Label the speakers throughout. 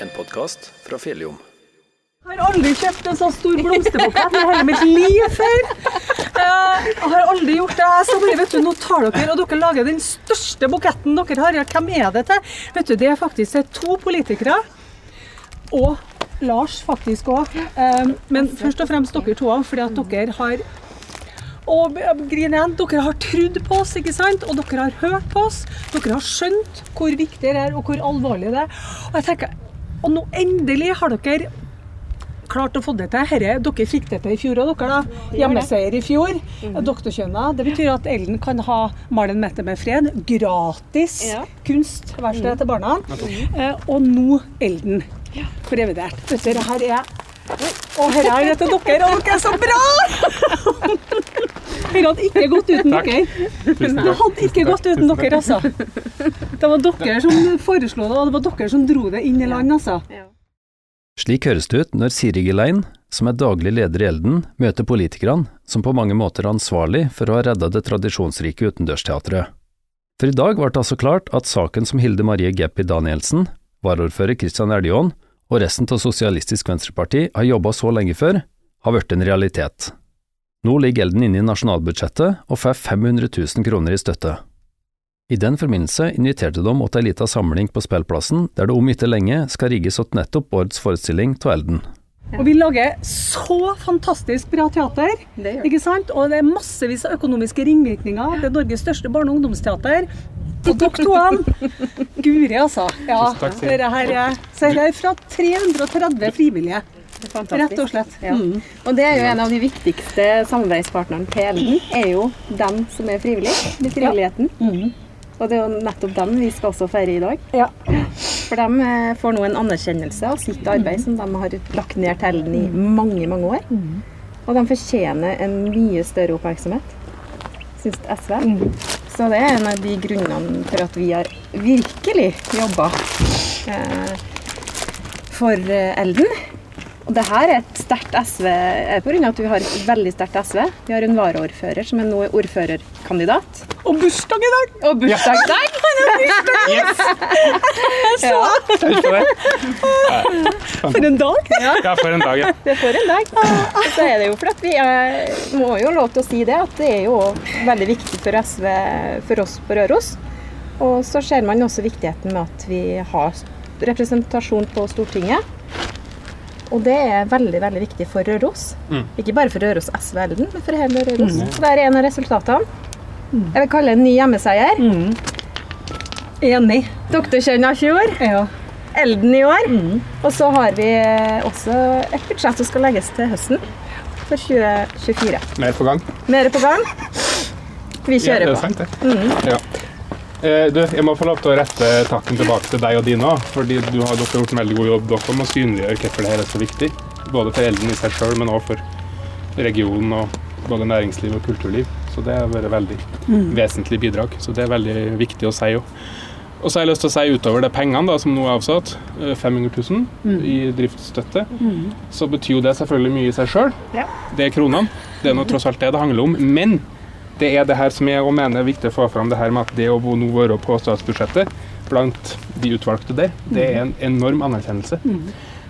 Speaker 1: en podkast fra Felium.
Speaker 2: Jeg har aldri kjøpt en så stor blomsterbukett i hele mitt liv før. Eh, Jeg har aldri gjort det. Så bare, vet du, nå tar dere og dere lager den største buketten dere har. Hvem er det til? Vet du, Det er faktisk to politikere. Og Lars faktisk òg. Men først og fremst dere to, fordi at dere har og grin igjen, Dere har trodd på oss, ikke sant? og dere har hørt på oss. Dere har skjønt hvor viktig det er, og hvor alvorlig det er. Og jeg tenker, og nå endelig har dere klart å få det til. Herre, dere fikk det til i fjor òg, dere. da. Hjemmeseier i fjor. Doktorkjønna. Det betyr at Ellen kan ha Malin Mette med fred. Gratis
Speaker 3: Ja.
Speaker 2: kunstverksted til barna. Eh, Og nå Elden for revidert. Dette her er Og her er til dere, og dere er så bra! Dere hadde ikke gått uten dere. Det hadde ikke gått uten dere, altså. Det var dere som foreslo det, og det var dere som dro det inn i land, altså.
Speaker 1: Slik høres det ut når Siri Gelein, som er daglig leder i Elden, møter politikerne som på mange måter er ansvarlig for å ha redda det tradisjonsrike utendørsteatret. For i dag ble det altså klart at saken som Hilde Marie Geppi Danielsen, varaordfører Christian Eljon og resten av Sosialistisk Venstreparti har jobba så lenge før, har blitt en realitet. Nå ligger Elden inne i nasjonalbudsjettet og får 500 000 kroner i støtte. I den forbindelse inviterte de til ei lita samling på spillplassen, der det om ikke lenge skal rigges åt nettopp årets forestilling av Elden.
Speaker 2: Og vi lager så fantastisk bra teater,
Speaker 3: Det
Speaker 2: ikke sant? Og det er massevis av økonomiske ringvirkninger. Det er Norges største barne- og ungdomsteater. Og dere to, Guri altså. Ja, dette her er, så her er fra 330 frivillige, rett og slett.
Speaker 3: Ja.
Speaker 2: Mm.
Speaker 3: Og det er jo en av de viktigste samarbeidspartnerne til Elden, er jo dem som er frivillige, med frivilligheten.
Speaker 2: Mm.
Speaker 3: Og det er jo nettopp dem vi skal også feire i dag.
Speaker 2: Ja.
Speaker 3: For de eh, får nå en anerkjennelse av sitt arbeid som de har lagt ned til Elden i mange, mange år. Og de fortjener en mye større oppmerksomhet, syns SV. Så det er en av de grunnene for at vi har virkelig jobba eh, for eh, Elden. Og det her er et sterkt SV pga. grunn av at vi har et veldig sterkt SV. Vi har en varaordfører som er nå ordførerkandidat.
Speaker 2: Og bursdag i dag!
Speaker 3: Og bursdag i dag! Ja,
Speaker 2: For en dag!
Speaker 4: Ja, for en dag, ja.
Speaker 3: det får en dag. Og så er det jo fordi at vi er, må jo lov til å si det, at det er jo veldig viktig for SV, for oss på Røros. Og så ser man også viktigheten med at vi har representasjon på Stortinget. Og det er veldig veldig viktig for Røros. Ikke bare for Røros SV Elden, men for hele Røros. Så det er en av resultatene. Jeg vil kalle det en ny hjemmeseier.
Speaker 2: Enig.
Speaker 3: Doktorkjønn av fjor,
Speaker 2: Ja.
Speaker 3: Elden i år. Og så har vi også et budsjett som skal legges til høsten for 2024.
Speaker 4: Mer på gang.
Speaker 3: Mer på gang. Vi
Speaker 4: Ja, det
Speaker 3: kjører
Speaker 4: er
Speaker 3: på.
Speaker 4: sant, det. Ja. Eh, Du, jeg må få lov til å rette takken tilbake til deg og dine òg. Fordi du har, dere har gjort en veldig god jobb dere med å synliggjøre hvorfor det her er så viktig. Både for Elden i seg sjøl, men òg for regionen og både næringsliv og kulturliv. Så det har vært veldig vesentlig bidrag. Så det er veldig viktig å si òg. Og så har jeg lyst til å si utover det pengene da, som nå er avsatt, eh, 500 000 i driftsstøtte, så betyr jo det selvfølgelig mye i seg sjøl.
Speaker 3: Ja.
Speaker 4: Det er kronene. Det er nå tross alt det det handler om. Men det er det her som jeg mener er viktig å få fram, det her med at det å nå være på statsbudsjettet blant de utvalgte der, det er en enorm anerkjennelse.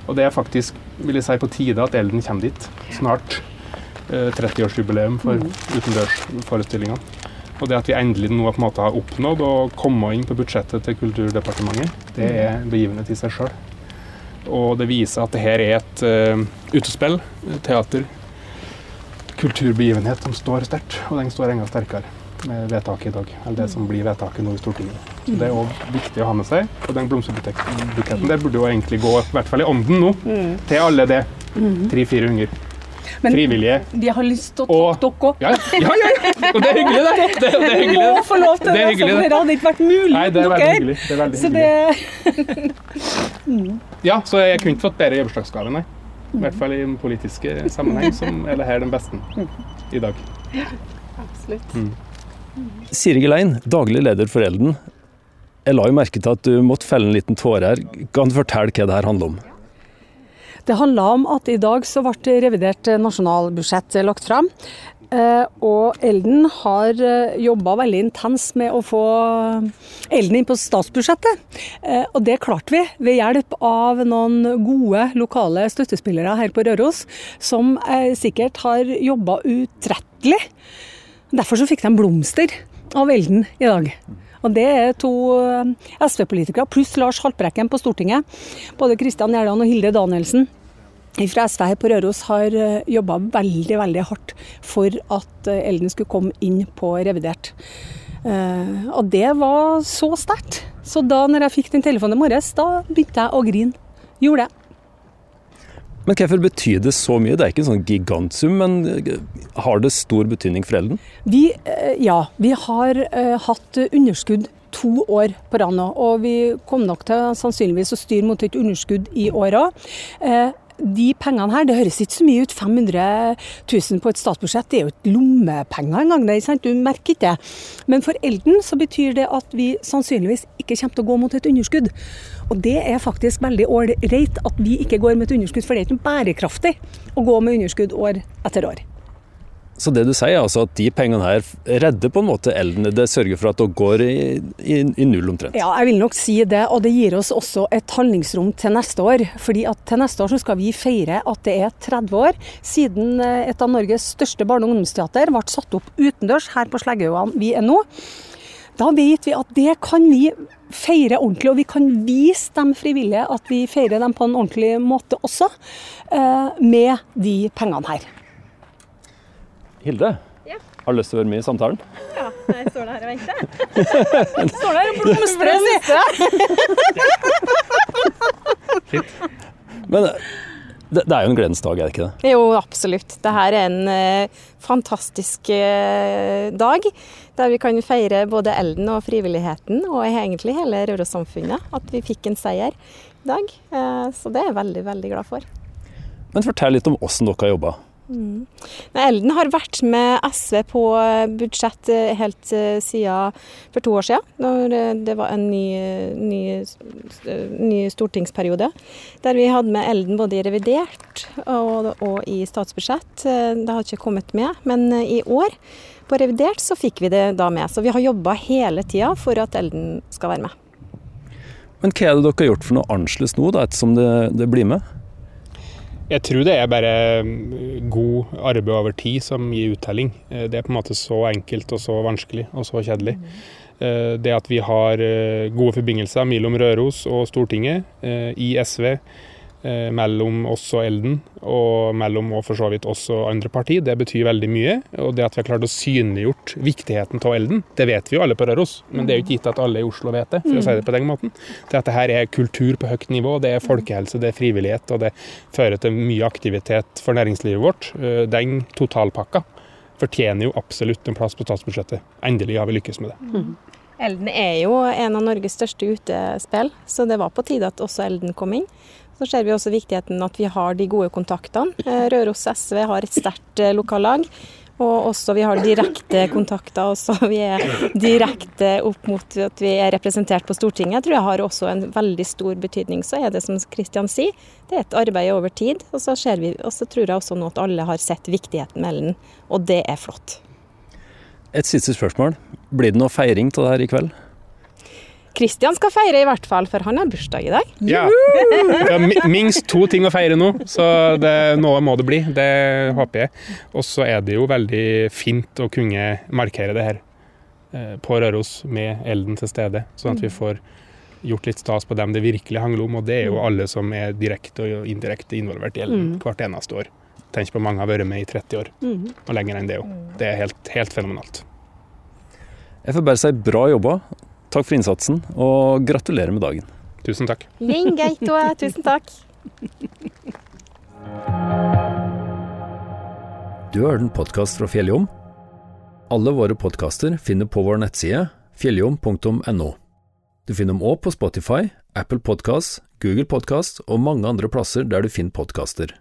Speaker 4: Og det er faktisk, vil jeg si, på tide at Elden kommer dit. Snart eh, 30-årsjubileum for utendørsforestillingene. Og det at vi endelig nå på en måte har oppnådd å komme inn på budsjettet til Kulturdepartementet, det er en begivenhet i seg sjøl. Og det viser at det her er et uh, utespill, teater, kulturbegivenhet som står sterkt, og den står enda sterkere med vedtaket i dag, eller det som blir vedtaket nå i Stortinget. Så Det er også viktig å ha med seg. Og den blomsterbuketten der burde jo egentlig gå, i hvert fall i ånden nå, til alle det 300-400
Speaker 2: Men
Speaker 4: frivillige.
Speaker 2: de har lyst til å
Speaker 4: ta
Speaker 2: takke dere òg.
Speaker 4: Ja, ja, ja, ja! Og det er hyggelig, det. Det, det er hyggelig.
Speaker 2: må få lov til
Speaker 4: Det
Speaker 2: det.
Speaker 4: hyggelig, det.
Speaker 2: Hadde ikke vært mulig
Speaker 4: Nei, det er veldig hyggelig. Det er veldig
Speaker 2: Så
Speaker 4: hyggelig.
Speaker 2: det
Speaker 4: Ja, så jeg kunne ikke fått bedre gebursdagsgave, nei. I hvert fall i den politiske sammenheng, som er det her den beste i dag.
Speaker 3: Absolutt.
Speaker 5: Siri Gelein, daglig leder for Elden. Jeg la jo merke til at du måtte felle en liten tåre her. Kan du fortelle hva det her handler om?
Speaker 2: Det handla om at i dag så ble revidert nasjonalbudsjett lagt fram. Eh, og Elden har uh, jobba veldig intens med å få Elden inn på statsbudsjettet. Eh, og det klarte vi ved hjelp av noen gode lokale støttespillere her på Røros, som sikkert har jobba utrettelig. Derfor så fikk de blomster av Elden i dag. Og Det er to SV-politikere pluss Lars Haltbrekken på Stortinget. Både Kristian Gjerdan og Hilde Danielsen fra SV her på Røros har eh, jobba veldig veldig hardt for at eh, Elden skulle komme inn på revidert. Eh, og det var så sterkt. Så da når jeg fikk den telefonen i morges, da begynte jeg å grine. Gjorde det.
Speaker 5: Men hvorfor betyr det så mye? Det er ikke en sånn gigantsum, men har det stor betydning for Elden?
Speaker 2: Vi, ja, vi har hatt underskudd to år på rad nå. Og vi kom nok til sannsynligvis å styre mot et underskudd i år òg de pengene her, det høres ikke så mye ut. 500 000 på et statsbudsjett, det er jo ikke lommepenger engang. Det, sant? Du merker ikke det. Men for Elden så betyr det at vi sannsynligvis ikke kommer til å gå mot et underskudd. Og det er faktisk veldig ålreit at vi ikke går med et underskudd, for det er ikke bærekraftig å gå med underskudd år etter år.
Speaker 5: Så det du sier, er altså at de pengene her redder på en måte elden? Det sørger for at det går i, i, i, null omtrent?
Speaker 2: Ja, jeg vil nok si det. Og det gir oss også et handlingsrom til neste år. Fordi at til neste år så skal vi feire at det er 30 år siden eh, et av Norges største barne- og ungdomsteater ble satt opp utendørs her på Sleggøyene vi er nå. Da vet vi at det kan vi feire ordentlig, og vi kan vise de frivillige at vi feirer dem på en ordentlig måte også, eh, med de pengene her.
Speaker 5: Hilde, ja. har du lyst til å være med i samtalen?
Speaker 3: Ja, jeg står der og venter.
Speaker 2: Jeg står der og blomstrer,
Speaker 5: si! Men det, det, er jo en gledens dag, er det ikke det?
Speaker 3: Jo, absolutt. Dette er en eh, fantastisk eh, dag. Der vi kan feire både elden og frivilligheten, og egentlig hele Røros-samfunnet. At vi fikk en seier i dag. Eh, så det er jeg veldig, veldig glad for.
Speaker 5: Men fortell litt om åssen dere har jobba.
Speaker 3: Mm. Elden har vært med SV på budsjett eh, helt eh, siden for to år siden, når eh, det var en ny, ny, ny stortingsperiode. Der vi hadde med Elden både i revidert og, og, i statsbudsjett. Det har ikke kommet med, men i år på revidert så fikk vi det da med. Så vi har jobba hele tida for at Elden skal være med.
Speaker 5: Men hva er det dere har gjort for noe annerledes nå, da, ettersom det, det blir med?
Speaker 4: Jeg tror det er bare mm, god arbeid over tid som gir uttelling. Eh, det er på en måte så enkelt og så vanskelig og så kjedelig. Eh, det at vi har eh, gode forbindelser mellom Røros og Stortinget i SV, Eh, mellom oss og Elden, og mellom og for så vidt oss og andre parti. Det betyr veldig mye. Og det at vi har klart å synliggjort viktigheten av Elden, det vet vi jo alle på Røros, men det er jo ikke gitt at alle i Oslo vet det, for å si det på den måten. Det at det her er kultur på høyt nivå, det er folkehelse, det er frivillighet, og det fører til mye aktivitet for næringslivet vårt. Eh, den totalpakka fortjener jo absolutt en plass på statsbudsjettet. Endelig har vi lykkes med det. Mm.
Speaker 3: Elden er jo en av Norges største utespill, så det var på tide at også Elden kom inn. Så ser vi også viktigheten at vi har de gode kontaktene. Eh, Røros SV har et sterkt eh, lokallag. Og også vi har direkte kontakter. Også vi er direkte opp mot at vi er representert på Stortinget. Jeg tror jeg har også en veldig stor betydning. Så er det som Kristian sier, det er et arbeid over tid. Og så, vi, og så tror jeg også nå at alle har sett viktigheten med den, og det er flott.
Speaker 5: Et siste spørsmål. Blir det noe feiring av det her i kveld?
Speaker 3: Kristian skal feire i hvert fall, for han har bursdag i dag.
Speaker 4: Ja. Det er minst to ting å feire nå, så det, noe må det bli. Det håper jeg. Og så er det jo veldig fint å kunne markere det her eh, på Røros med elden til stede, sånn at vi får gjort litt stas på dem det virkelig handler om. Og det er jo alle som er direkte og indirekte involvert i elden mm. hvert eneste år. Tenk på mange har vært med i 30 år, mm. og lenger enn det òg. Det er helt, helt fenomenalt.
Speaker 5: Jeg får bare si bra jobba. Takk for innsatsen, og gratulerer med dagen.
Speaker 4: Tusen takk.
Speaker 3: Lingeitoa, tusen takk.
Speaker 1: Du har hørt en podkast fra Fjelljom. Alle våre podkaster finner på vår nettside fjelljom.no. Du finner dem òg på Spotify, Apple Podkast, Google Podkast og mange andre plasser der du finner podkaster.